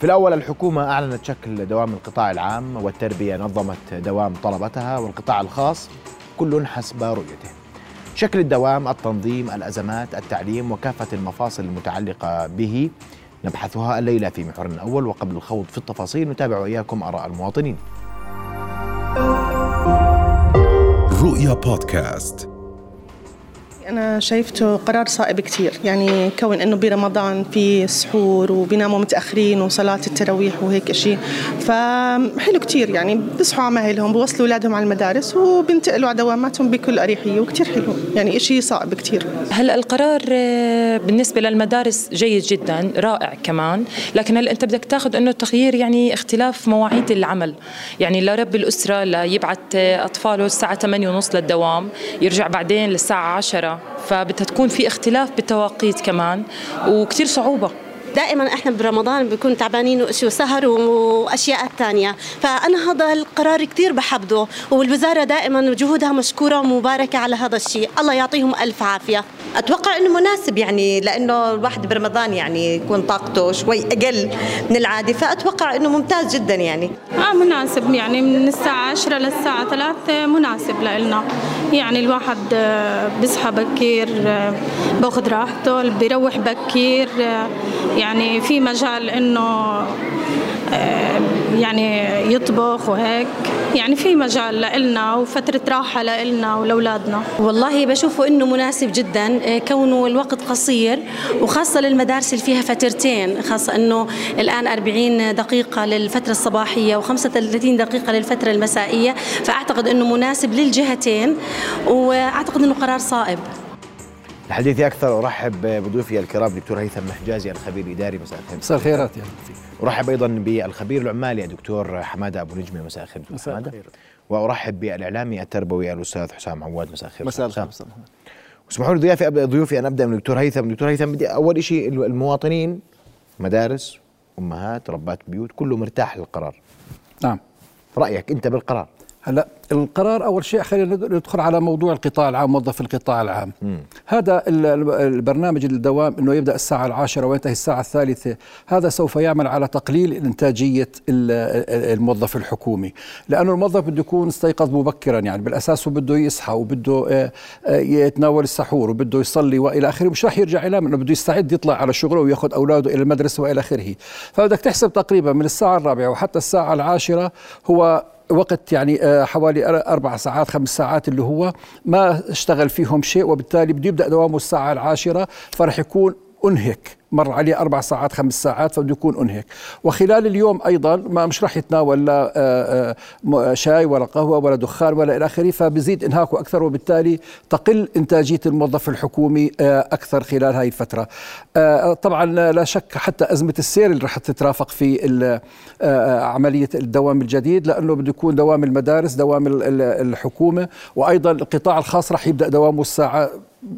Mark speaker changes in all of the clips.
Speaker 1: في الأول الحكومة أعلنت شكل دوام القطاع العام والتربية نظمت دوام طلبتها والقطاع الخاص كل حسب رؤيته. شكل الدوام التنظيم الأزمات التعليم وكافة المفاصل المتعلقة به. نبحثها الليلة في محورنا الأول وقبل الخوض في التفاصيل نتابع وإياكم آراء المواطنين.
Speaker 2: رؤيا بودكاست.
Speaker 3: أنا شايفته قرار صائب كثير يعني كون إنه برمضان في سحور وبيناموا متأخرين وصلاة التراويح وهيك شيء فحلو كثير يعني. بيصحوا على مهلهم بوصلوا أولادهم على المدارس وبينتقلوا على دواماتهم بكل أريحية وكثير حلو. يعني شيء صعب كثير
Speaker 4: هلا القرار آه، بالنسبة للمدارس جيد جدا رائع كمان. لكن هلا أنت بدك تاخذ إنه تغيير يعني اختلاف مواعيد العمل. يعني لرب الأسرة لا يبعث آه، أطفاله الساعة 8 ونص للدوام يرجع بعدين للساعة 10 فبدها تكون في اختلاف بالتواقيت كمان وكثير صعوبة.
Speaker 5: دائما إحنا برمضان بنكون تعبانين وسهر وأشياء ثانية فأنا هذا القرار كثير بحبه والوزارة دائما جهودها مشكورة ومباركة على هذا الشيء. الله يعطيهم ألف عافية.
Speaker 6: أتوقع إنه مناسب يعني لأنه الواحد برمضان يعني يكون طاقته شوي أقل من العاده فأتوقع إنه ممتاز جدا يعني.
Speaker 7: آه مناسب يعني من الساعة 10 للساعه 3 مناسب لنا يعني الواحد آه، بيصحى بكير آه، باخذ راحته بيروح بكير آه، يعني في مجال إنه يعني يطبخ وهيك. يعني في مجال لنا وفترة راحة لنا ولأولادنا.
Speaker 5: والله بشوفه إنه مناسب جدا كونه الوقت قصير وخاصة للمدارس اللي فيها فترتين. خاصة إنه الآن 40 دقيقة للفترة الصباحية و35 دقيقة للفترة المسائية. فأعتقد إنه مناسب للجهتين وأعتقد إنه قرار صائب.
Speaker 1: لحديثي أكثر أرحب بضيوفي الكرام دكتور هيثم محجازي الخبير الاداري مساء الخير.
Speaker 8: مساء الخيرات يا
Speaker 1: أرحب أيضا بالخبير العمالي الدكتور حمادة أبو نجمه مساء الخير
Speaker 8: مساء الخير.
Speaker 1: وأرحب بالإعلامي التربوي الأستاذ حسام عواد مساء الخير.
Speaker 8: مساء الخير
Speaker 1: واسمحوا لي ضيوفي ضيوفي أن أبدأ من الدكتور هيثم. دكتور هيثم بدي أول شيء المواطنين مدارس أمهات ربات بيوت كله مرتاح للقرار.
Speaker 8: نعم.
Speaker 1: رأيك أنت بالقرار؟
Speaker 8: هلا القرار أول شيء خلينا ندخل على موضوع القطاع العام موظف القطاع العام. م. هذا البرنامج الدوام إنه يبدأ الساعة العاشرة وينتهي الساعة الثالثة. هذا سوف يعمل على تقليل إنتاجية الموظف الحكومي. لأنه الموظف بده يكون استيقظ مبكرا يعني بالأساس هو بده يصحى وبده آه، آه، يتناول السحور وبده يصلي وإلى آخره. مش راح يرجع ينام انه بده يستعد يطلع على شغله ويأخذ أولاده إلى المدرسة وإلى آخره. فبدك تحسب تقريبا من الساعة الرابعة وحتى الساعة العاشرة هو وقت يعني آه، حوالي أربع ساعات خمس ساعات اللي هو ما اشتغل فيهم شيء وبالتالي بده يبدأ دوامه الساعة العاشرة فرح يكون أنهك. مر عليه أربع ساعات خمس ساعات فبده يكون أنهك. وخلال اليوم أيضا ما مش راح يتناول لا آه، آه، شاي ولا قهوة ولا دخان ولا إلى آخره فبزيد إنهاكه أكثر وبالتالي تقل إنتاجية الموظف الحكومي آه، أكثر خلال هذه الفترة. طبعا لا شك حتى أزمة السير اللي راح تترافق في عملية الدوام الجديد لأنه بده يكون دوام المدارس دوام الحكومة وأيضا القطاع الخاص راح يبدأ دوامه الساعة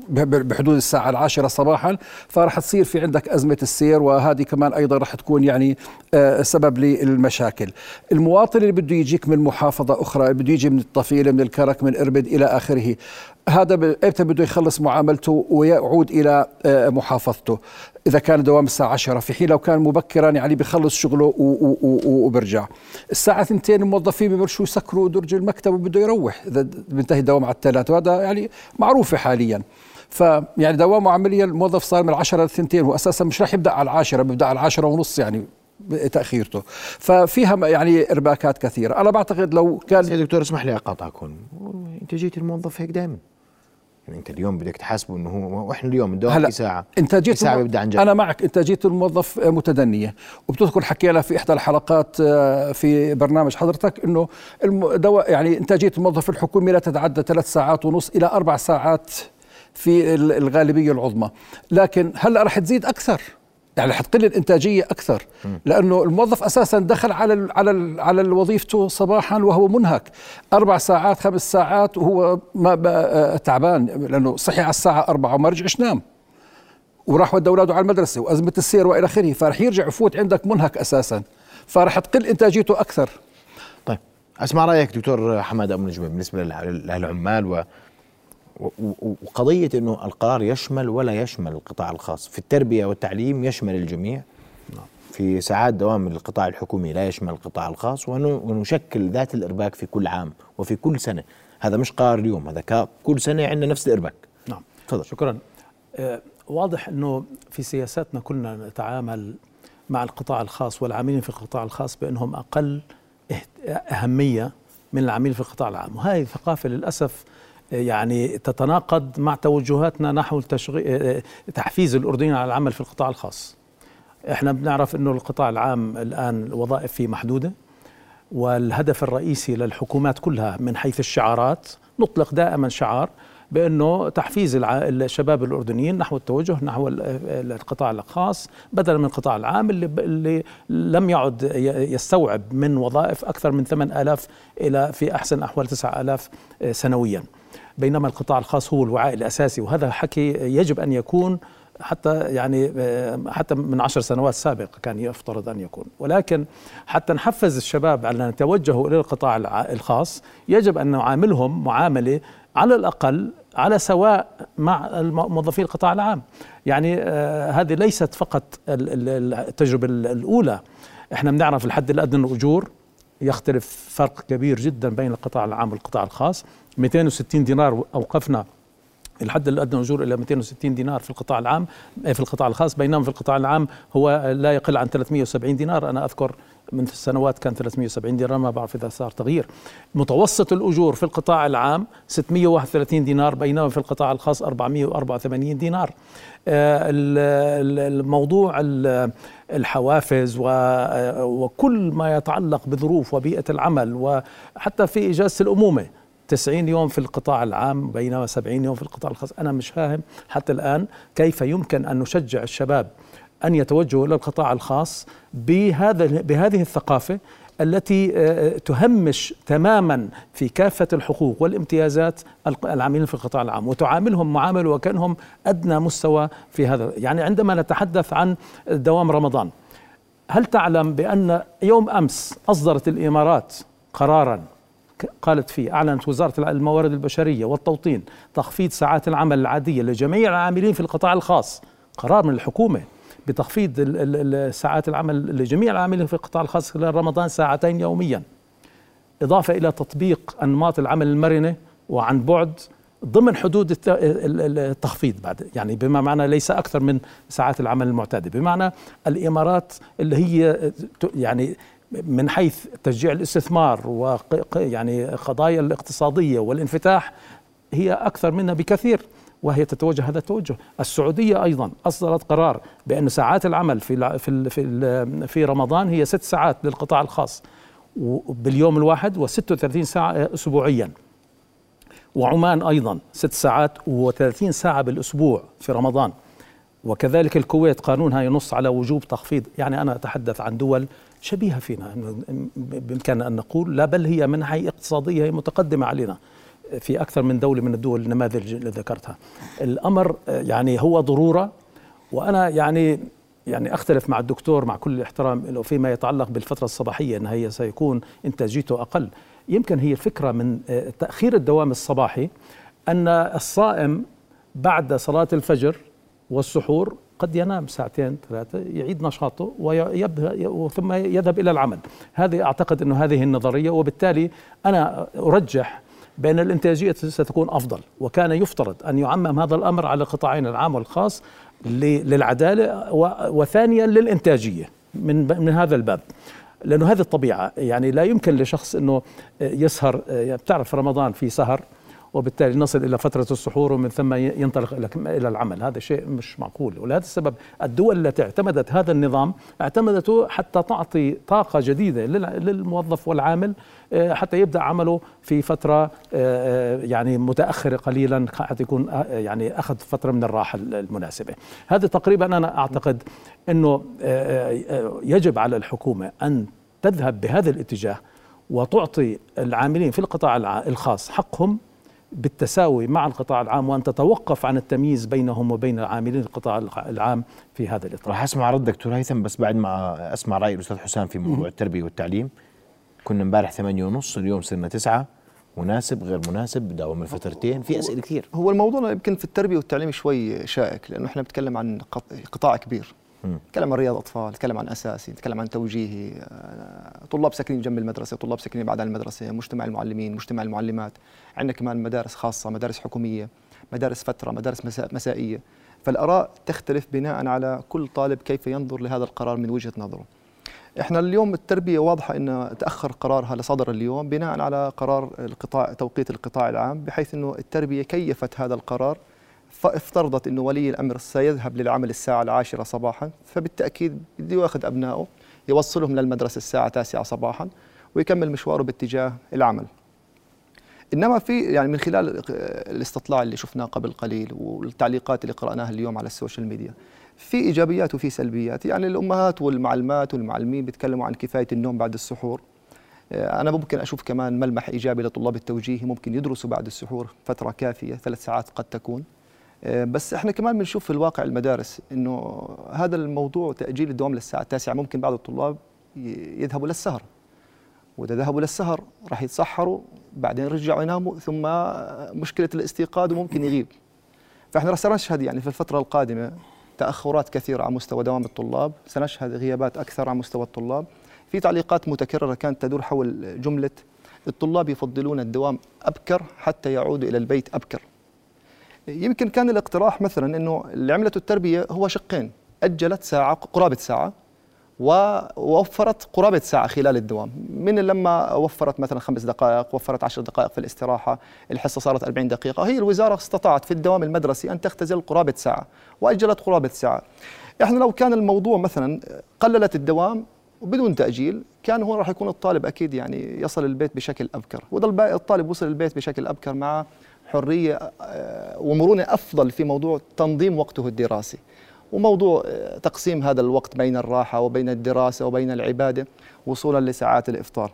Speaker 8: بحدود الساعة العاشرة صباحا فراح تصير في عندك أزمة السير وهذه كمان أيضا راح تكون يعني آه، سبب للمشاكل. المواطن اللي بده يجيك من محافظة أخرى بده يجي من الطفيلة من الكرك من إربد إلى آخره هذا إمتى بده يخلص معاملته ويعود إلى آه، محافظته. إذا كان دوام الساعة 10 في حين لو كان مبكرا يعني بيخلص شغله وبرجع. الساعة 2 الموظفين ببلشوا يسكروا درج المكتب وبده يروح إذا بينتهي الدوام على الثلاث وهذا يعني معروفة حاليا. فيعني دوامه عمليا الموظف صار من العشرة للثنتين هو أساسا مش راح يبدأ على العاشرة بيبدأ على العاشرة ونص يعني تأخيرته. ففيها يعني إرباكات كثيرة. أنا بعتقد لو كان
Speaker 1: يا دكتور اسمح لي اقاطعكم انتاجيه الموظف هيك دائما يعني انت اليوم بدك تحاسبه إنه هو وإحنا اليوم الدوام في ساعة.
Speaker 8: انتاجيه ساعة بيبدأ عن جد.
Speaker 1: أنا
Speaker 8: معك انتاجيه الموظف متدنية. وبتذكر حكينا في إحدى الحلقات آه، في برنامج حضرتك إنه الدواء يعني انتاجيه الموظف الحكومي لا تتعدى ثلاث ساعات ونص إلى أربع ساعات في الغالبية العظمى. لكن هلا رح تزيد أكثر. يعني حتقل الإنتاجية أكثر. لأنه الموظف أساسا دخل على ال على ال على وظيفته صباحا وهو منهك. أربع ساعات خمس ساعات وهو ما آه، تعبان لأنه صحي على الساعة أربعة وما رجعش نام. وراح ودى أولاده على المدرسة وأزمة السير وإلى آخره. فرح يرجع يفوت عندك منهك أساسا. فرح تقل إنتاجيته أكثر.
Speaker 1: طيب أسمع رأيك دكتور حماد ابو نجمة بالنسبة للعمال و وقضية إنه القرار يشمل ولا يشمل القطاع الخاص. في التربية والتعليم يشمل الجميع. في ساعات دوام القطاع الحكومي لا يشمل القطاع الخاص ون- ونشكل ذات الإرباك في كل عام وفي كل سنة. هذا مش قرار اليوم هذا كل سنة عندنا نفس الإرباك.
Speaker 9: نعم.
Speaker 1: تفضل.
Speaker 9: شكرا. آه، واضح إنه في سياساتنا كلنا نتعامل مع القطاع الخاص والعاملين في القطاع الخاص بأنهم أقل اهت- أهمية من العاملين في القطاع العام. وهذه الثقافه للأسف آه، يعني تتناقض مع توجهاتنا نحو التشغي- آه، تحفيز الأردنيين على العمل في القطاع الخاص. إحنا بنعرف إنه القطاع العام الآن الوظائف فيه محدودة والهدف الرئيسي للحكومات كلها من حيث الشعارات نطلق دائما شعار بأنه تحفيز الشباب الأردنيين نحو التوجه نحو ال- القطاع الخاص بدلا من القطاع العام اللي, اللي لم يعد يستوعب من وظائف أكثر من 8000 إلى في أحسن الاحوال 9000 سنويا. بينما القطاع الخاص هو الوعاء الأساسي وهذا حكي يجب أن يكون حتى يعني آه، حتى من عشر سنوات سابقة كان يفترض أن يكون. ولكن حتى نحفز الشباب على أن يتوجهوا إلى القطاع الخاص يجب أن نعاملهم معاملة على الأقل على سواء مع موظفي القطاع العام. يعني آه هذه ليست فقط ال- ال- التجربة ال- الأولى. إحنا بنعرف الحد الأدنى للأجور يختلف فرق كبير جدا بين القطاع العام والقطاع الخاص. 260 دينار أوقفنا الحد الأدنى للاجور إلى 260 دينار في القطاع العام في القطاع الخاص بينما في القطاع العام هو لا يقل عن 370 دينار. أنا أذكر من السنوات كان 370 دينار ما بعرف إذا صار تغيير. متوسط الأجور في القطاع العام 631 دينار بينما في القطاع الخاص 484 دينار. آه، ال- ال- الموضوع ال- الحوافز آه، وكل ما يتعلق بظروف وبيئة العمل وحتى في إجازة الأمومة. 90 يوم في القطاع العام بينما 70 يوم في القطاع الخاص. أنا مش فاهم حتى الآن كيف يمكن أن نشجع الشباب أن يتوجهوا إلى القطاع الخاص بهذا بهذه الثقافة التي آه، تهمش تماما في كافة الحقوق والامتيازات العاملين في القطاع العام وتعاملهم معاملة وكأنهم أدنى مستوى في هذا. يعني عندما نتحدث عن دوام رمضان هل تعلم بأن يوم أمس أصدرت الإمارات قرارا قالت فيه أعلنت وزارة الموارد البشرية والتوطين تخفيض ساعات العمل العادية لجميع العاملين في القطاع الخاص قرار من الحكومة؟ بتخفيض ساعات العمل لجميع العاملين في القطاع الخاص خلال رمضان ساعتين يوميا. إضافة إلى تطبيق أنماط العمل المرنة وعن بعد ضمن حدود الت- ال- ال- التخفيض بعد. يعني بما معنى ليس أكثر من ساعات العمل المعتادة. بمعنى الإمارات اللي هي يعني من حيث تشجيع الاستثمار وق- يعني قضايا الاقتصادية والانفتاح هي أكثر منا بكثير. وهي تتوجه هذا التوجه السعودية أيضا أصدرت قرار بأن ساعات العمل في في في في رمضان هي ست ساعات للقطاع الخاص باليوم الواحد و36 ساعة أسبوعيا. وعمان أيضا ست ساعات و30 ساعة بالأسبوع في رمضان. وكذلك الكويت قانونها ينص على وجوب تخفيض يعني أنا أتحدث عن دول شبيهة فينا بإمكاننا أن نقول لا بل هي من ناحية اقتصادية هي متقدمة علينا. في أكثر من دولة من الدول النماذج اللي ذكرتها. الأمر آه، يعني هو ضرورة وأنا يعني يعني أختلف مع الدكتور مع كل الاحترام له فيما يتعلق بالفترة الصباحية أن هي سيكون إنتاجيته أقل. يمكن هي الفكرة من آه، تأخير الدوام الصباحي أن الصائم بعد صلاة الفجر والسحور قد ينام ساعتين ثلاثة يعيد نشاطه ويبدأ ثم يذهب إلى العمل. هذه أعتقد أنه هذه النظرية وبالتالي أنا أرجح بأن الإنتاجية ستكون أفضل. وكان يفترض أن يعمم هذا الأمر على القطاعين العام والخاص للعدالة وثانيا للإنتاجية من من هذا الباب. لأنه هذه الطبيعة يعني لا يمكن لشخص أنه يسهر بتعرف رمضان في سهر وبالتالي نصل إلى فترة السحور ومن ثم ينطلق إلى إلى العمل، هذا شيء مش معقول، ولهذا السبب الدول التي اعتمدت هذا النظام اعتمدته حتى تعطي طاقة جديدة لل- للموظف والعامل آه، حتى يبدأ عمله في فترة آه، يعني متأخرة قليلا حتى يكون آه، يعني أخذ فترة من الراحة المناسبة. هذا تقريبا إنه آه، آه، يجب على الحكومة أن تذهب بهذا الاتجاه وتعطي العاملين في القطاع الخاص حقهم بالتساوي مع القطاع العام وأن تتوقف عن التمييز بينهم وبين عاملين القطاع الع- العام في هذا الإطار.
Speaker 1: راح أسمع رد دكتور هيثم بس بعد ما أسمع رأي الأستاذ حسام في موضوع التربية والتعليم. كنا امبارح ثمانية ونص اليوم صرنا تسعة. مناسب غير مناسب دوام الفترتين. في أسئلة كثير.
Speaker 10: هو الموضوع يمكن في التربية والتعليم شوي شائك لأنه إحنا بنتكلم عن قط- قطاع كبير. نتكلم عن رياض أطفال نتكلم عن أساسي نتكلم عن توجيهي. آه، طلاب ساكنين جنب المدرسة طلاب ساكنين بعد عن المدرسة مجتمع المعلمين مجتمع المعلمات. عندنا كمان مدارس خاصة مدارس حكومية مدارس فترة مدارس مساء مسائية. فالآراء تختلف بناء على كل طالب كيف ينظر لهذا القرار من وجهة نظره. إحنا اليوم التربية واضحة إن تأخر قرارها لصدر اليوم بناء على قرار القطاع توقيت القطاع العام بحيث إنه التربية كيفت هذا القرار فافترضت إنه ولي الأمر سيذهب للعمل الساعة العاشرة صباحا فبالتأكيد بده ياخذ أبنائه يوصلهم للمدرسة الساعة 9 صباحا ويكمل مشواره باتجاه العمل. إنما في يعني من خلال الاستطلاع اللي شفناه قبل قليل والتعليقات اللي قرأناها اليوم على ال social media في إيجابيات وفي سلبيات. يعني الأمهات والمعلمات والمعلمين بيتكلموا عن كفاية النوم بعد السحور. آه، أنا ممكن أشوف كمان ملمح إيجابي لطلاب التوجيهي ممكن يدرسوا بعد السحور فترة كافية ثلاث ساعات قد تكون. بس إحنا كمان بنشوف في الواقع المدارس إنه هذا الموضوع تأجيل الدوام للساعة التاسعة ممكن بعض الطلاب يذهبوا للسهر. وإذا ذهبوا للسهر راح يتسحروا بعدين يرجعوا يناموا ثم مشكلة الاستيقاظ وممكن يغيب. فإحنا راح سنشهد يعني في الفترة القادمة تأخرات كثيرة على مستوى دوام الطلاب سنشهد غيابات أكثر على مستوى الطلاب. في تعليقات متكررة كانت تدور حول جملة الطلاب يفضلون الدوام أبكر حتى يعودوا إلى البيت أبكر. يمكن كان الاقتراح مثلا إنه اللي عملته التربية هو شقين. أجلت ساعة قرابة ساعة ووفرت قرابة ساعة خلال الدوام. من لما وفرت مثلا خمس دقائق وفرت عشر دقائق في الاستراحة الحصة صارت 40 دقيقة. هي الوزارة استطاعت في الدوام المدرسي أن تختزل قرابة ساعة وأجلت قرابة ساعة. إحنا لو كان الموضوع مثلا قللت الدوام وبدون تأجيل كان هو راح يكون الطالب أكيد يعني يصل البيت بشكل أبكر وإذا الطالب وصل البيت بشكل أبكر مع حرية آه، ومرونة أفضل في موضوع تنظيم وقته الدراسي وموضوع آه، تقسيم هذا الوقت بين الراحة وبين الدراسة وبين العبادة وصولا لساعات الإفطار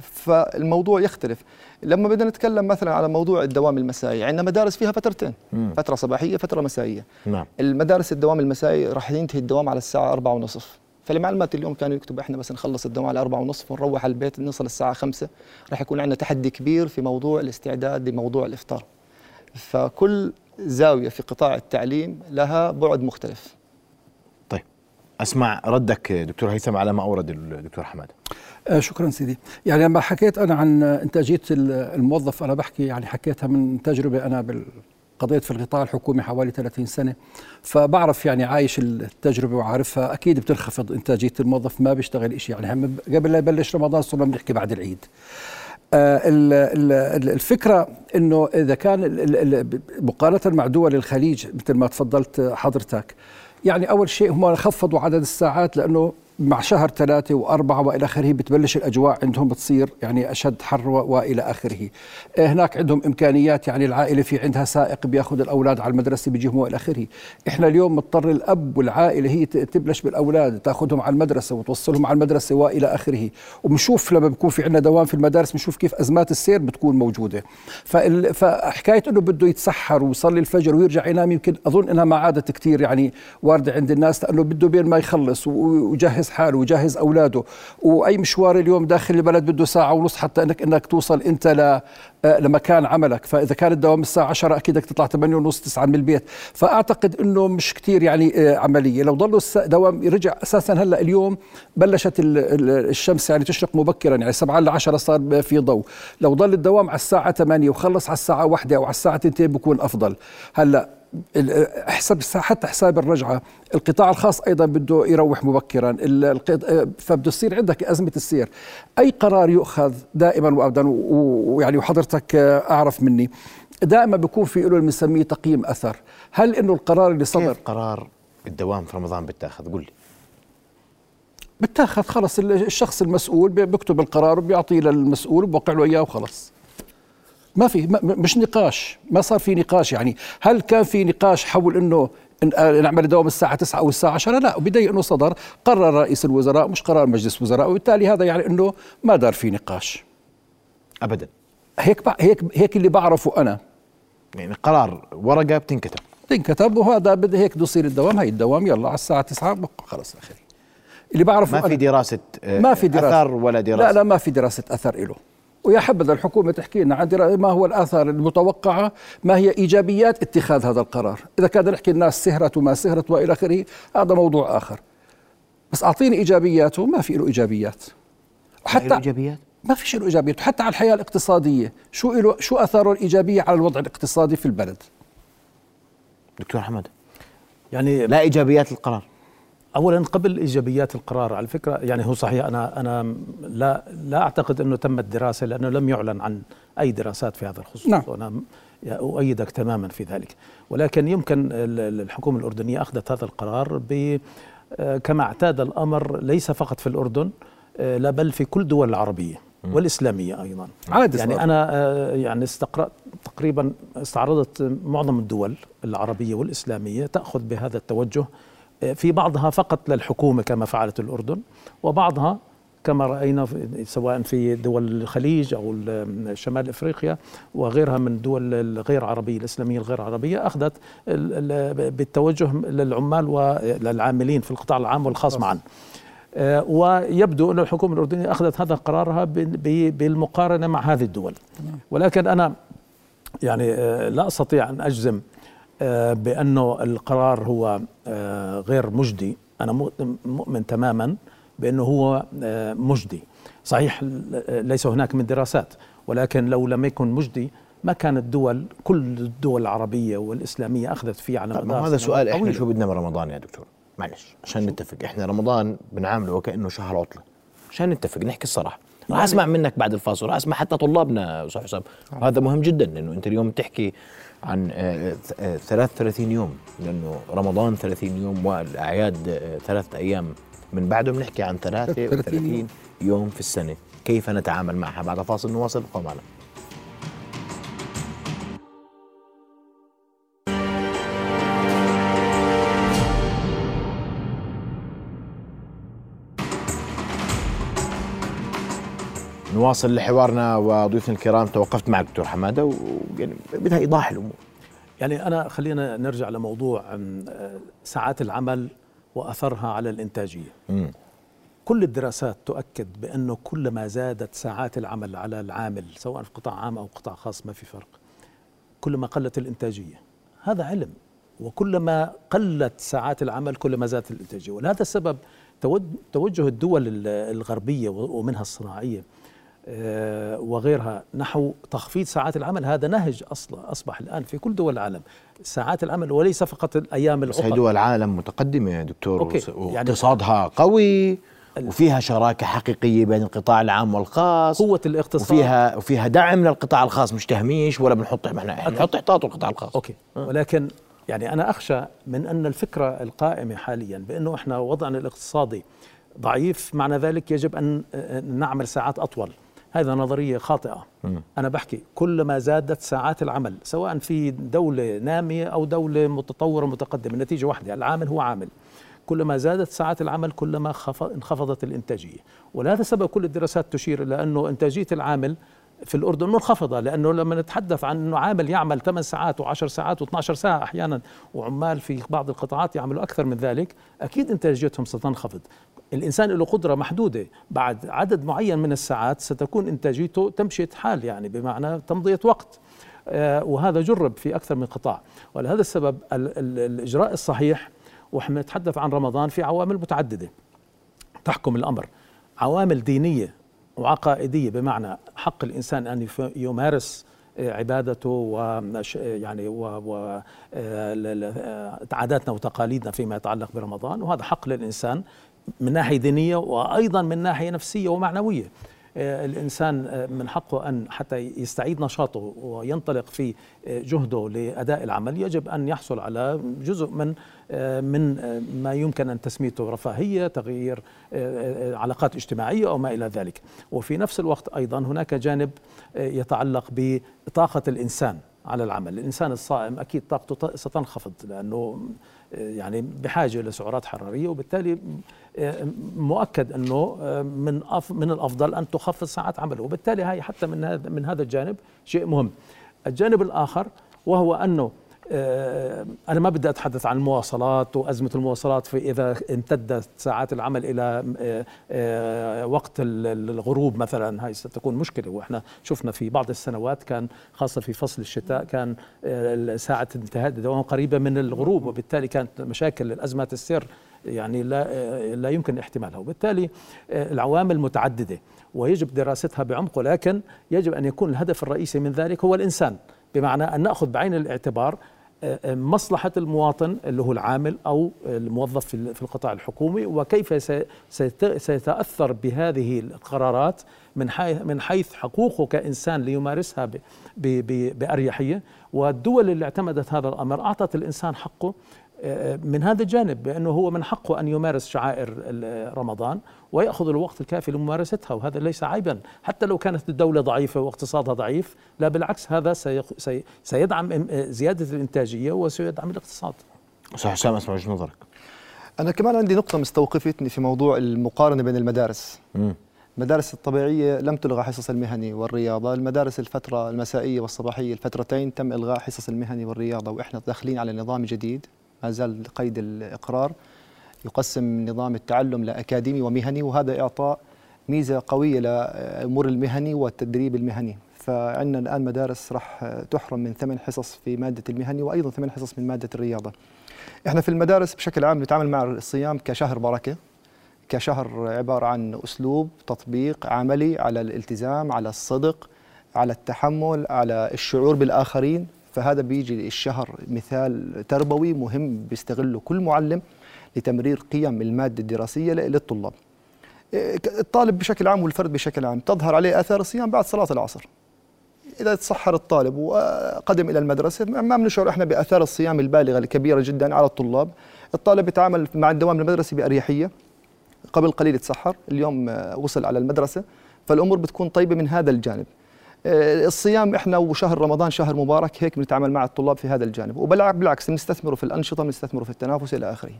Speaker 10: فالموضوع يختلف لما بدنا نتكلم مثلا على موضوع الدوام المسائي عندنا مدارس فيها فترتين مم. فترة صباحية فترة مسائية نعم. المدارس الدوام المسائي راح ينتهي الدوام على الساعة أربعة ونصف فالمعلومات اليوم كانوا يكتبوا إحنا بس نخلص الدوام على أربعة ونصف ونروح على البيت نوصل الساعة خمسة راح يكون عندنا تحدي كبير في موضوع الاستعداد لموضوع الإفطار. فكل زاوية في قطاع التعليم لها بعد مختلف.
Speaker 1: طيب أسمع ردك دكتور هيثم على ما أورد الدكتور حماد
Speaker 8: آه شكرا سيدي. يعني لما حكيت أنا عن إنتاجية الموظف أنا بحكي يعني حكيتها من تجربة أنا بال قضيت في القطاع الحكومي حوالي 30 سنة. فبعرف يعني عايش التجربة وعارفها. أكيد بتنخفض إنتاجية الموظف ما بيشتغل شيء يعني قبل لا يبلش رمضان صرنا بنحكي بعد العيد. آه، الفكرة إنه إذا كان مقارنة مع دول الخليج مثل ما تفضلت حضرتك يعني أول شيء هم خفضوا عدد الساعات لأنه مع شهر ثلاثة وأربعة وإلى آخره بتبلش الأجواء عندهم بتصير يعني أشد حر وإلى آخره. آه، هناك عندهم إمكانيات يعني العائلة في عندها سائق بيأخذ الأولاد على المدرسة بيجيهم وإلى آخره. إحنا اليوم مضطر الأب والعائلة هي تبلش بالأولاد تأخذهم على المدرسة وتوصلهم على المدرسة وإلى آخره. وبنشوف لما بيكون في عندنا دوام في المدارس بنشوف كيف أزمات السير بتكون موجودة. فحكاية أنه بده يتسحر ويصلي الفجر ويرجع ينام يمكن أظن أنها ما عادت كثير يعني واردة عند الناس لأنه بده بين ما يخلص ويجهز يجهز حاله ويجهز أولاده. وأي مشوار اليوم داخل البلد بده ساعة ونص حتى انك إنك توصل أنت ل آه، لمكان عملك. فإذا كان الدوام الساعة 10 أكيد بدك تطلع 8 ونص 9 من البيت. فأعتقد إنه مش كثير يعني آه، عملية. لو ضلوا دوام رجع أساسا هلأ اليوم بلشت الشمس يعني تشرق مبكرا. يعني 7 ل 10 صار في ضوء. لو ضل الدوام على الساعة 8 وخلص على الساعة 1 أو على الساعة 2 بكون أفضل. هلأ حسب حتى حساب الرجعة القطاع الخاص أيضا بده يروح مبكرا فبده يصير عندك أزمة السير. أي قرار يؤخذ دائما وابدا ويعني وحضرتك أعرف مني دائما بيكون في له بنسميه تقييم أثر. هل إنه القرار اللي صدر
Speaker 1: كيف قرار الدوام في رمضان بتاخذ قل لي.
Speaker 8: بتاخذ خلص الشخص المسؤول بيكتب القرار وبيعطيه للمسؤول وبوقع له إياه وخلص. ما في مش نقاش ما صار في نقاش يعني. هل كان في نقاش حول إنه آه، نعمل الدوام الساعة 9 أو الساعة 10 لا بدي أنه صدر قرر رئيس الوزراء مش قرار مجلس وزراء وبالتالي هذا يعني أنه ما دار في نقاش.
Speaker 1: أبدا.
Speaker 8: هيك هيك هيك اللي بعرفه أنا.
Speaker 1: يعني قرار ورقة بتنكتب.
Speaker 8: تنكتب وهذا بده هيك بده يصير الدوام. هي الدوام يلا على الساعة 9 خلص آخري اللي بعرفه
Speaker 1: ما في دراسة
Speaker 8: ما في دراسة.
Speaker 1: أثر ولا دراسة
Speaker 8: لا لا ما في دراسة أثر له ويا حبذا الحكومة تحكي لنا عن ما هو الآثار المتوقعة ما هي إيجابيات اتخاذ هذا القرار. إذا كان نحكي الناس سهرت وما سهرت وإلى آخره هذا موضوع آخر. بس أعطيني إيجابياته ما في له إيجابيات.
Speaker 1: حتى إيجابيات؟
Speaker 8: ما في له إيجابيات. حتى على الحياة الاقتصادية شو له شو أثاره الإيجابية على الوضع الاقتصادي في البلد؟
Speaker 1: دكتور حمد
Speaker 9: يعني
Speaker 1: لا إيجابيات القرار.
Speaker 9: اولا قبل إيجابيات القرار على فكرة يعني هو صحيح أنا أنا لا لا أعتقد إنه تمت دراسة لأنه لم يعلن عن أي دراسات في هذا الخصوص
Speaker 8: نعم.
Speaker 9: وأنا أؤيدك تماما في ذلك ولكن يمكن ال- ال- الحكومة الأردنية أخذت هذا القرار ب آه، كما اعتاد الأمر ليس فقط في الأردن آه، لا بل في كل الدول العربية والإسلامية أيضا
Speaker 8: عادي
Speaker 9: يعني. أنا آه، يعني استقرأت تقريبا استعرضت معظم الدول العربية والإسلامية تأخذ بهذا التوجه آه، في بعضها فقط للحكومة كما فعلت الأردن وبعضها كما رأينا في- سواء في دول الخليج أو ال- شمال إفريقيا وغيرها من الدول الغير عربية الإسلامية الغير عربية أخذت ال- ال- بالتوجه للعمال وللعاملين في القطاع العام والخاص معا. آه، ويبدو أن الحكومة الأردنية أخذت هذا قرارها بالمقارنة مع هذه الدول. ولكن أنا يعني آه، لا أستطيع أن أجزم آه، بأنه القرار هو آه، غير مجدي. أنا مؤمن- تماما بأنه هو آه، مجدي. صحيح ليس هناك من دراسات ولكن لو لم يكن مجدي ما كانت الدول كل الدول العربية والإسلامية أخذت فيه على مدار
Speaker 1: هذا سؤال إحنا
Speaker 9: طويلة.
Speaker 1: شو بدنا من رمضان يا دكتور؟ معلش عشان نتفق. إحنا رمضان بنعامله وكأنه شهر عطلة. عشان نتفق نحكي الصراحة. راح أسمع منك بعد الفاصل راح أسمع حتى طلابنا أستاذ حسام. هذا مهم جدا لأنه أنت اليوم تحكي عن آه، آه، 33 يوم لأنه رمضان 30 يوم والأعياد آه، ثلاثة أيام من بعده بنحكي عن 33 يوم. في السنة. كيف نتعامل معها؟ بعد فاصل نواصل ابقوا معنا. نواصل حوارنا وضيوفنا الكرام. توقفت مع دكتور حمادة ويعني بدها إيضاح الأمور.
Speaker 9: يعني أنا خلينا نرجع لموضوع آه، ساعات العمل وأثرها على الإنتاجية.
Speaker 1: مم.
Speaker 9: كل الدراسات تؤكد بأنه كلما زادت ساعات العمل على العامل سواء في قطاع عام أو قطاع خاص ما في فرق. كلما قلت الإنتاجية. هذا علم. وكلما قلت ساعات العمل كلما زادت الإنتاجية. ولهذا السبب توجه الدول ال- الغربية ومنها الصناعية آه، وغيرها. نحو تخفيض ساعات العمل. هذا نهج أصلا أصبح الآن في كل دول العالم. ساعات العمل وليس فقط
Speaker 1: هي
Speaker 9: العطل
Speaker 1: دول عالم متقدمة يا دكتور okay.
Speaker 9: يعني-
Speaker 1: واقتصادها قوي وفيها شراكة حقيقية بين القطاع العام والخاص
Speaker 9: قوة الاقتصاد.
Speaker 1: وفيها وفيها دعم للقطاع الخاص. مش تهميش ولا بنحط إحنا بنحط احتاط القطاع الخاص.
Speaker 9: okay. ولكن يعني أنا أخشى من أن الفكرة القائمة حاليا بأنه إحنا وضعنا الاقتصادي ضعيف معنى ذلك يجب ان آه، نعمل ساعات أطول. هذا نظرية خاطئة. أنا بحكي كلما زادت ساعات العمل سواء في دولة نامية أو دولة متطورة متقدمة النتيجه واحدة العامل هو عامل. كلما زادت ساعات العمل كلما خف- انخفضت الإنتاجية. ولهذا السبب كل الدراسات تشير إلى أنه إنتاجية العامل في الأردن منخفضه لأنه لما نتحدث عن إنه عامل يعمل 8 ساعات و10 ساعات و12 ساعة أحيانا وعمال في بعض القطاعات يعملوا أكثر من ذلك أكيد إنتاجيتهم ستنخفض. الإنسان له قدرة محدودة. بعد عدد معين من الساعات ستكون إنتاجيته تمشيه حال يعني بمعنى تمضية وقت. آه، وهذا جرب في أكثر من قطاع. ولهذا السبب ال- ال- الإجراء الصحيح وإحنا نتحدث عن رمضان في عوامل متعددة. تحكم الأمر. عوامل دينية وعقائدية بمعنى حق الإنسان أن يف- يمارس آه، عبادته يعني و و آه، ل- ل- آه، عاداتنا وتقاليدنا فيما يتعلق برمضان. وهذا حق للإنسان من ناحية دينية وأيضا من ناحية نفسية ومعنوية. آه، الإنسان آه، من حقه أن حتى يستعيد نشاطه وينطلق في آه، جهده لأداء العمل يجب أن يحصل على جزء من من ما يمكن أن تسميته رفاهية تغيير علاقات اجتماعية أو ما إلى ذلك. وفي نفس الوقت أيضا هناك جانب يتعلق بطاقة الإنسان على العمل. الإنسان الصائم أكيد طاقته ستنخفض لأنه آه، يعني بحاجة لسعرات حرارية وبالتالي آه، مؤكد إنه آه، من من الأفضل أن تخفض ساعات عمله. وبالتالي هاي حتى من هذا من هذا الجانب شيء مهم. الجانب الآخر وهو أنه أنا ما بدي أتحدث عن المواصلات وأزمة المواصلات في إذا امتدت ساعات العمل إلى آه، آه، وقت الغروب مثلا. هاي ستكون مشكلة. وإحنا شفنا في بعض السنوات كان خاصة في فصل الشتاء كان ساعة انتهاء الدوام قريبة من الغروب. وبالتالي كانت مشاكل الأزمات السر يعني لا لا يمكن احتمالها. وبالتالي العوامل متعددة ويجب دراستها بعمق. ولكن يجب أن يكون الهدف الرئيسي من ذلك هو الإنسان. بمعنى أن نأخذ بعين الاعتبار مصلحة المواطن اللي هو العامل أو الموظف في القطاع الحكومي وكيف سيتأثر بهذه القرارات من حيث حقوقه كإنسان ليمارسها بأريحية. والدول اللي اعتمدت هذا الأمر أعطت الإنسان حقه من هذا الجانب بأنه هو من حقه أن يمارس شعائر رمضان ويأخذ الوقت الكافي لممارستها وهذا ليس عيبا. حتى لو كانت الدولة ضعيفة واقتصادها ضعيف لا بالعكس هذا سيدعم زيادة الإنتاجية وسيدعم الاقتصاد.
Speaker 1: صح حسام أسمع وجهة نظرك.
Speaker 10: أنا كمان عندي نقطة مستوقفتني في موضوع المقارنة بين المدارس. م. المدارس الطبيعية لم تلغى حصص المهني والرياضة. المدارس الفترة المسائية والصباحية الفترتين تم إلغاء حصص المهني والرياضة وإحنا داخلين على نظام جديد. ما زال قيد الإقرار يقسم نظام التعلم لأكاديمي ومهني وهذا إعطاء ميزة قوية لأمور المهني والتدريب المهني. فعندنا الآن مدارس راح تحرم من ثمان حصص في مادة المهني وأيضا ثمان حصص من مادة الرياضة. إحنا في المدارس بشكل عام نتعامل مع الصيام كشهر بركة كشهر عبارة عن أسلوب تطبيق عملي على الالتزام على الصدق على التحمل على الشعور بالآخرين. فهذا بيجي الشهر مثال تربوي مهم بيستغله كل معلم لتمرير قيم المادة الدراسية للطلاب. الطالب بشكل عام والفرد بشكل عام تظهر عليه آثار الصيام بعد صلاة العصر. إذا تصحر الطالب وقدم إلى المدرسة ما بنشعر إحنا بآثار الصيام البالغة الكبيرة جدا على الطلاب. الطالب يتعامل مع الدوام المدرسي بأريحية. قبل قليل يتسحر اليوم وصل على المدرسة. فالأمور بتكون طيبة من هذا الجانب. آه، الصيام إحنا وشهر رمضان شهر مبارك هيك بنتعامل مع الطلاب في هذا الجانب. وبالعكس بنستثمروا في الأنشطة بنستثمروا في التنافس إلى آخره.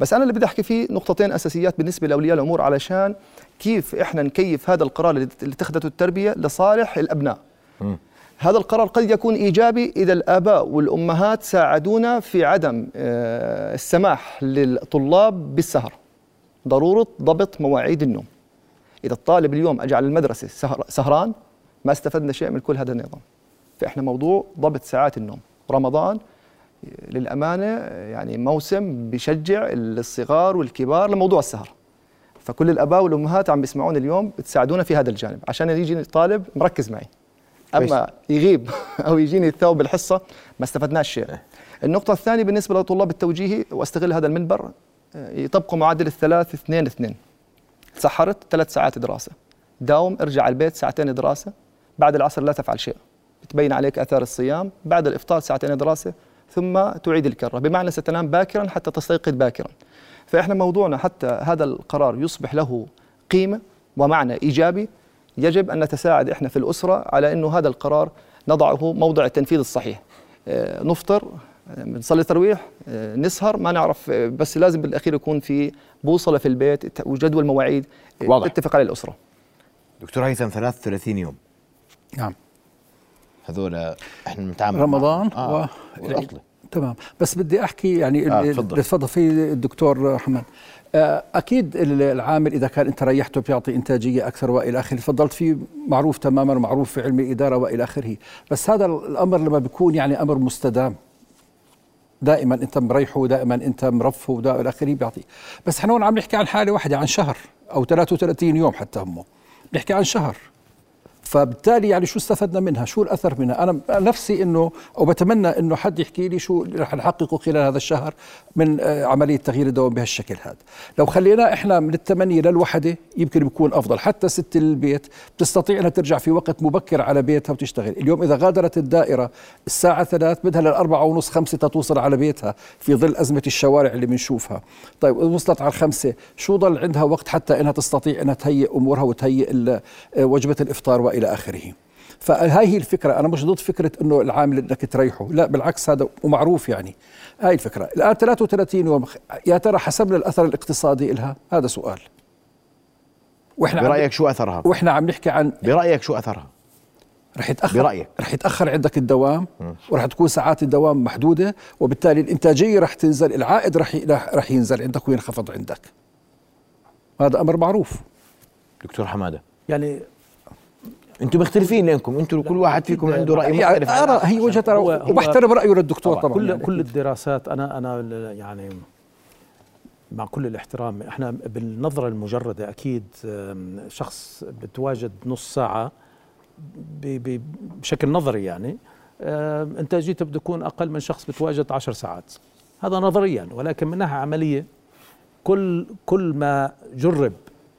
Speaker 10: بس أنا اللي بدي أحكي فيه نقطتين أساسيات بالنسبة لأولياء الأمور علشان كيف إحنا نكيف هذا القرار اللي اتخذته التربية لصالح الأبناء. م. هذا القرار قد يكون إيجابي إذا الآباء والأمهات ساعدونا في عدم آه، السماح للطلاب بالسهر. ضرورة ضبط مواعيد النوم. إذا الطالب اليوم اجى على المدرسة سهران ما استفدنا شيء من كل هذا النظام. فإحنا موضوع ضبط ساعات النوم. رمضان للأمانة يعني موسم بيشجع الصغار والكبار لموضوع السهر. فكل الآباء والأمهات عم بيسمعون اليوم بتساعدونا في هذا الجانب. عشان يجي الطالب مركز معي. أما يغيب أو يجيني الثوب بالحصة ما استفدناش شيء. النقطة الثانية بالنسبة لطلاب التوجيهي وأستغل هذا المنبر يطبقوا معدل الثلاث اثنين اثنين. سحرت ثلاث ساعات دراسة. داوم ارجع على البيت ساعتين دراسة. بعد العصر لا تفعل شيء. بتبين عليك آثار الصيام بعد الإفطار ساعتين دراسة ثم تعيد الكرة. بمعنى ستنام باكرا حتى تستيقظ باكرا. فإحنا موضوعنا حتى هذا القرار يصبح له قيمة ومعنى إيجابي يجب أن نتساعد إحنا في الأسرة على إنه هذا القرار نضعه موضع التنفيذ الصحيح. آه، نفطر بنصلي ترويح آه، نسهر ما نعرف آه، بس لازم بالأخير يكون في بوصلة في البيت وجدول مواعيد واضح. تتفق عليه الأسرة.
Speaker 1: دكتور هيثم 33 يوم.
Speaker 8: نعم.
Speaker 1: هذول إحنا بنتعامل
Speaker 8: رمضان آه. و... تمام. بس بدي أحكي يعني آه تفضل. في الدكتور حماد آه، أكيد العامل إذا كان أنت ريحته بيعطي إنتاجية أكثر وإلى آخره. تفضلت. فيه معروف تماما ومعروف في علم الاداره وإلى آخره. بس هذا الأمر لما بيكون يعني أمر مستدام. دائما أنت مريحه دائما أنت مرفه والى آخره بيعطي. بس إحنا هون عم نحكي عن حالة واحدة عن شهر أو 33 يوم حتى هم نحكي عن شهر. فبالتالي يعني شو استفدنا منها؟ شو الأثر منها؟ أنا نفسي إنه أو بتمنى إنه حد يحكي لي شو رح نحققه خلال هذا الشهر من آه، عملية تغيير الدوام بهالشكل هذا. لو خلينا إحنا من الثمانية للوحدة يمكن بيكون أفضل. حتى ست البيت بتستطيع إنها ترجع في وقت مبكر على بيتها وتشتغل. اليوم إذا غادرت الدائرة الساعة ثلاث بدها للأربعة ونص خمسة توصل على بيتها في ظل أزمة الشوارع اللي بنشوفها. طيب وصلت على الخمسة شو ضل عندها وقت حتى إنها تستطيع إنها تهيئ أمورها وتهيئ آه، وجبة الإفطار والى آخره. فهاي هي الفكرة أنا مش ضد فكرة إنه العامل إنك تريحه لا بالعكس هذا ومعروف يعني. هاي الفكرة. الآن 33 يوم يا ترى حسبنا الأثر الاقتصادي لها هذا سؤال.
Speaker 1: وإحنا برأيك شو أثرها؟
Speaker 8: وإحنا عم نحكي عن
Speaker 1: برأيك شو أثرها؟
Speaker 8: رح يتأخر.
Speaker 1: برأيك.
Speaker 8: رح يتأخر عندك الدوام ورح تكون ساعات الدوام محدودة وبالتالي الإنتاجية رح تنزل العائد رح ي- رح رح ينزل عندك وينخفض عندك. هذا أمر معروف.
Speaker 1: دكتور حمادة.
Speaker 9: يعني
Speaker 1: أنتم مختلفين لينكم أنتم كل واحد فيكم عنده رأي
Speaker 8: يعني
Speaker 1: مختلف.
Speaker 8: أرى هي وجهة
Speaker 9: هو-
Speaker 8: وبحترم رايه للدكتور طبعا,
Speaker 9: كل
Speaker 8: يعني
Speaker 9: كل الدراسات أنا أنا يعني مع كل الاحترام إحنا بالنظرة المجردة أكيد شخص بتواجد نص ساعة بشكل نظري يعني انتاجيته بده يكون أقل من شخص بتواجد عشر ساعات. هذا نظريا ولكن من ناحية عملية كل كل ما جرب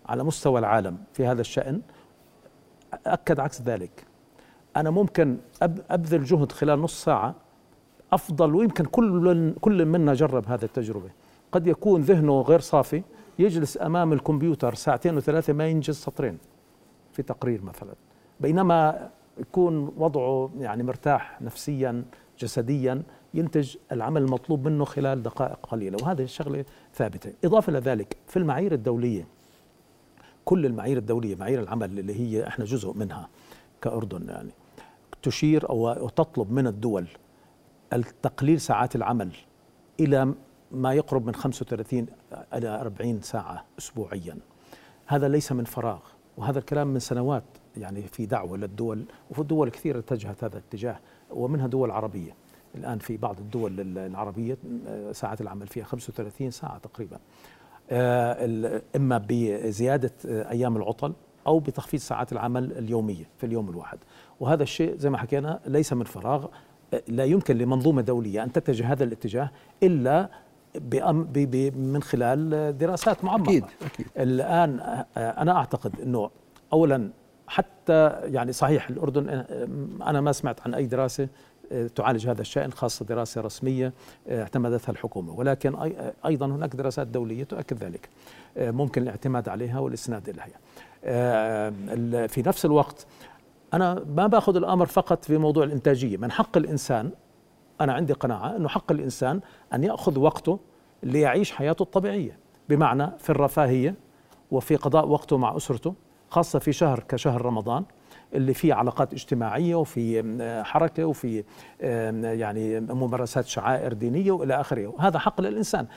Speaker 9: على مستوى العالم في هذا الشأن أكد عكس ذلك. أنا ممكن أب- أبذل جهد خلال نص ساعة أفضل ويمكن كل كل منا جرب هذه التجربة. قد يكون ذهنه غير صافي يجلس أمام الكمبيوتر ساعتين وثلاثة ما ينجز سطرين في تقرير مثلا. بينما يكون وضعه يعني مرتاح نفسيا جسديا ينتج العمل المطلوب منه خلال دقائق قليلة وهذه الشغلة ثابتة. إضافة إلى ذلك في المعايير الدولية كل المعايير الدولية معايير العمل اللي هي إحنا جزء منها كأردن يعني تشير أو تطلب من الدول التقليل ساعات العمل إلى ما يقرب من 35 إلى 40 ساعة أسبوعيا. هذا ليس من فراغ وهذا الكلام من سنوات يعني في دعوة للدول وفي الدول كثيرة اتجهت هذا الاتجاه ومنها دول عربية. الآن في بعض الدول العربية آه، ساعات العمل فيها 35 ساعة تقريبا. آه، إما بزيادة آه، أيام العطل أو بتخفيض ساعات العمل اليومية في اليوم الواحد وهذا الشيء زي ما حكينا ليس من فراغ آه، لا يمكن لمنظومة دولية أن تتجه هذا الاتجاه إلا بأم ب ب من خلال دراسات معمقة
Speaker 8: أكيد، أكيد.
Speaker 9: الآن آه، أنا أعتقد أنه أولا حتى يعني صحيح الأردن آه، أنا ما سمعت عن أي دراسة آه، تعالج هذا الشأن خاصة دراسة رسمية آه، اعتمدتها الحكومة. ولكن أي- أيضا هناك دراسات دولية تؤكد ذلك آه، ممكن الاعتماد عليها والاستناد إليها آه، في نفس الوقت أنا ما بأخذ الأمر فقط في موضوع الإنتاجية. من حق الإنسان أنا عندي قناعة أنه حق الإنسان أن يأخذ وقته ليعيش حياته الطبيعية. بمعنى في الرفاهية وفي قضاء وقته مع أسرته خاصة في شهر كشهر رمضان اللي فيه علاقات اجتماعية وفي آم، حركة وفي يعني ممارسات شعائر دينية وإلى آخره. هذا حق للإنسان.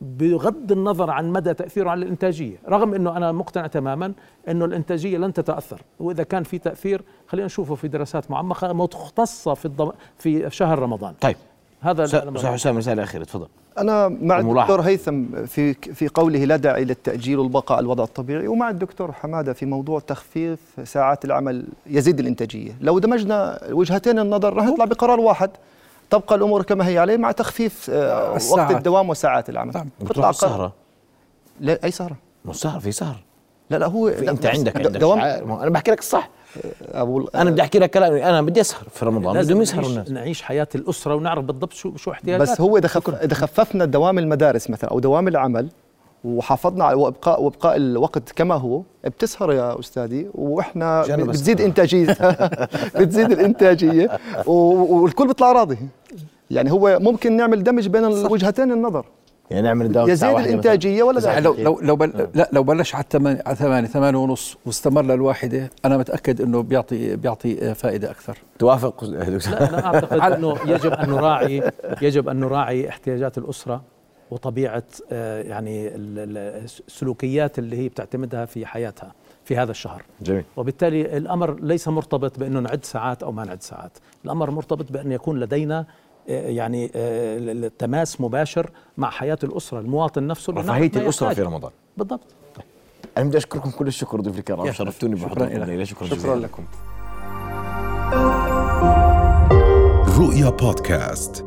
Speaker 9: بغض النظر عن مدى تأثيره على الإنتاجية. رغم أنه أنا مقتنع تماما أنه الإنتاجية لن تتأثر. وإذا كان في تأثير خلينا نشوفه في دراسات معمقة مختصة في الضم... في شهر رمضان.
Speaker 1: طيب.
Speaker 9: هذا
Speaker 1: أستاذ حسام رساله اخيره تفضل.
Speaker 10: أنا مع. الدكتور هيثم في في قوله لا داعي للتأجيل والبقاء على الوضع الطبيعي ومع الدكتور حمادة في موضوع تخفيف ساعات العمل يزيد الإنتاجية. لو دمجنا وجهتين النظر راح نطلع بقرار واحد. تبقى الأمور كما هي عليه مع تخفيف آه، وقت
Speaker 8: الساعات.
Speaker 10: الدوام وساعات العمل.
Speaker 8: نعم.
Speaker 1: بتروح السهرة.
Speaker 10: لا أي سهرة؟
Speaker 1: مو سهر في سهر.
Speaker 10: لا لا هو لا
Speaker 1: أنت عندك عندك
Speaker 10: دوام
Speaker 1: أنا بحكي لك الصح.
Speaker 10: أبو
Speaker 1: أنا بدي أحكي لك كلام أنا بدي أسهر في رمضان
Speaker 9: لازم
Speaker 1: بدهم يسهروا
Speaker 9: نعيش,
Speaker 1: الناس.
Speaker 9: نعيش حياة الأسرة ونعرف بالضبط شو شو احتياجاتها
Speaker 10: بس هو إذا خف إذا خففنا دوام المدارس مثلا أو دوام العمل وحافظنا على وابقاء وإبقاء الوقت كما هو بتسهر يا
Speaker 1: أستاذي وإحنا
Speaker 10: بتزيد. انتاجيه بتزيد الإنتاجية. والكل بيطلع راضي. يعني هو ممكن نعمل دمج بين وجهتين النظر.
Speaker 1: يعني نعمل الدوام
Speaker 10: يزيد. الإنتاجية ولا لا؟
Speaker 8: لو لو لو بل لا لو بلش على الثمانية على ثمانية ثمانية ونص واستمر للواحدة أنا متأكد إنه بيعطي بيعطي فائدة أكثر.
Speaker 1: توافق؟
Speaker 9: لا أنا أعتقد أنه يجب أن نراعي يجب أن نراعي احتياجات الأسرة وطبيعة آه، يعني ال- ال- السلوكيات اللي هي بتعتمدها في حياتها في هذا الشهر.
Speaker 1: جميل.
Speaker 9: وبالتالي الأمر ليس مرتبط بأنه نعد ساعات أو ما نعد ساعات. الأمر مرتبط بأن يكون لدينا آه، يعني آه، ال- التماس مباشر مع حياة الأسرة المواطن نفسه ما
Speaker 1: الأسرة في. رمضان.
Speaker 9: بالضبط.
Speaker 1: أنا بدي أشكركم كل الشكر ضيوف الكرام شرفتوني
Speaker 8: شكراً
Speaker 1: بحضوركم شكرا
Speaker 10: شكرا
Speaker 1: جزيلا.
Speaker 10: لكم.
Speaker 2: رؤيا بودكاست.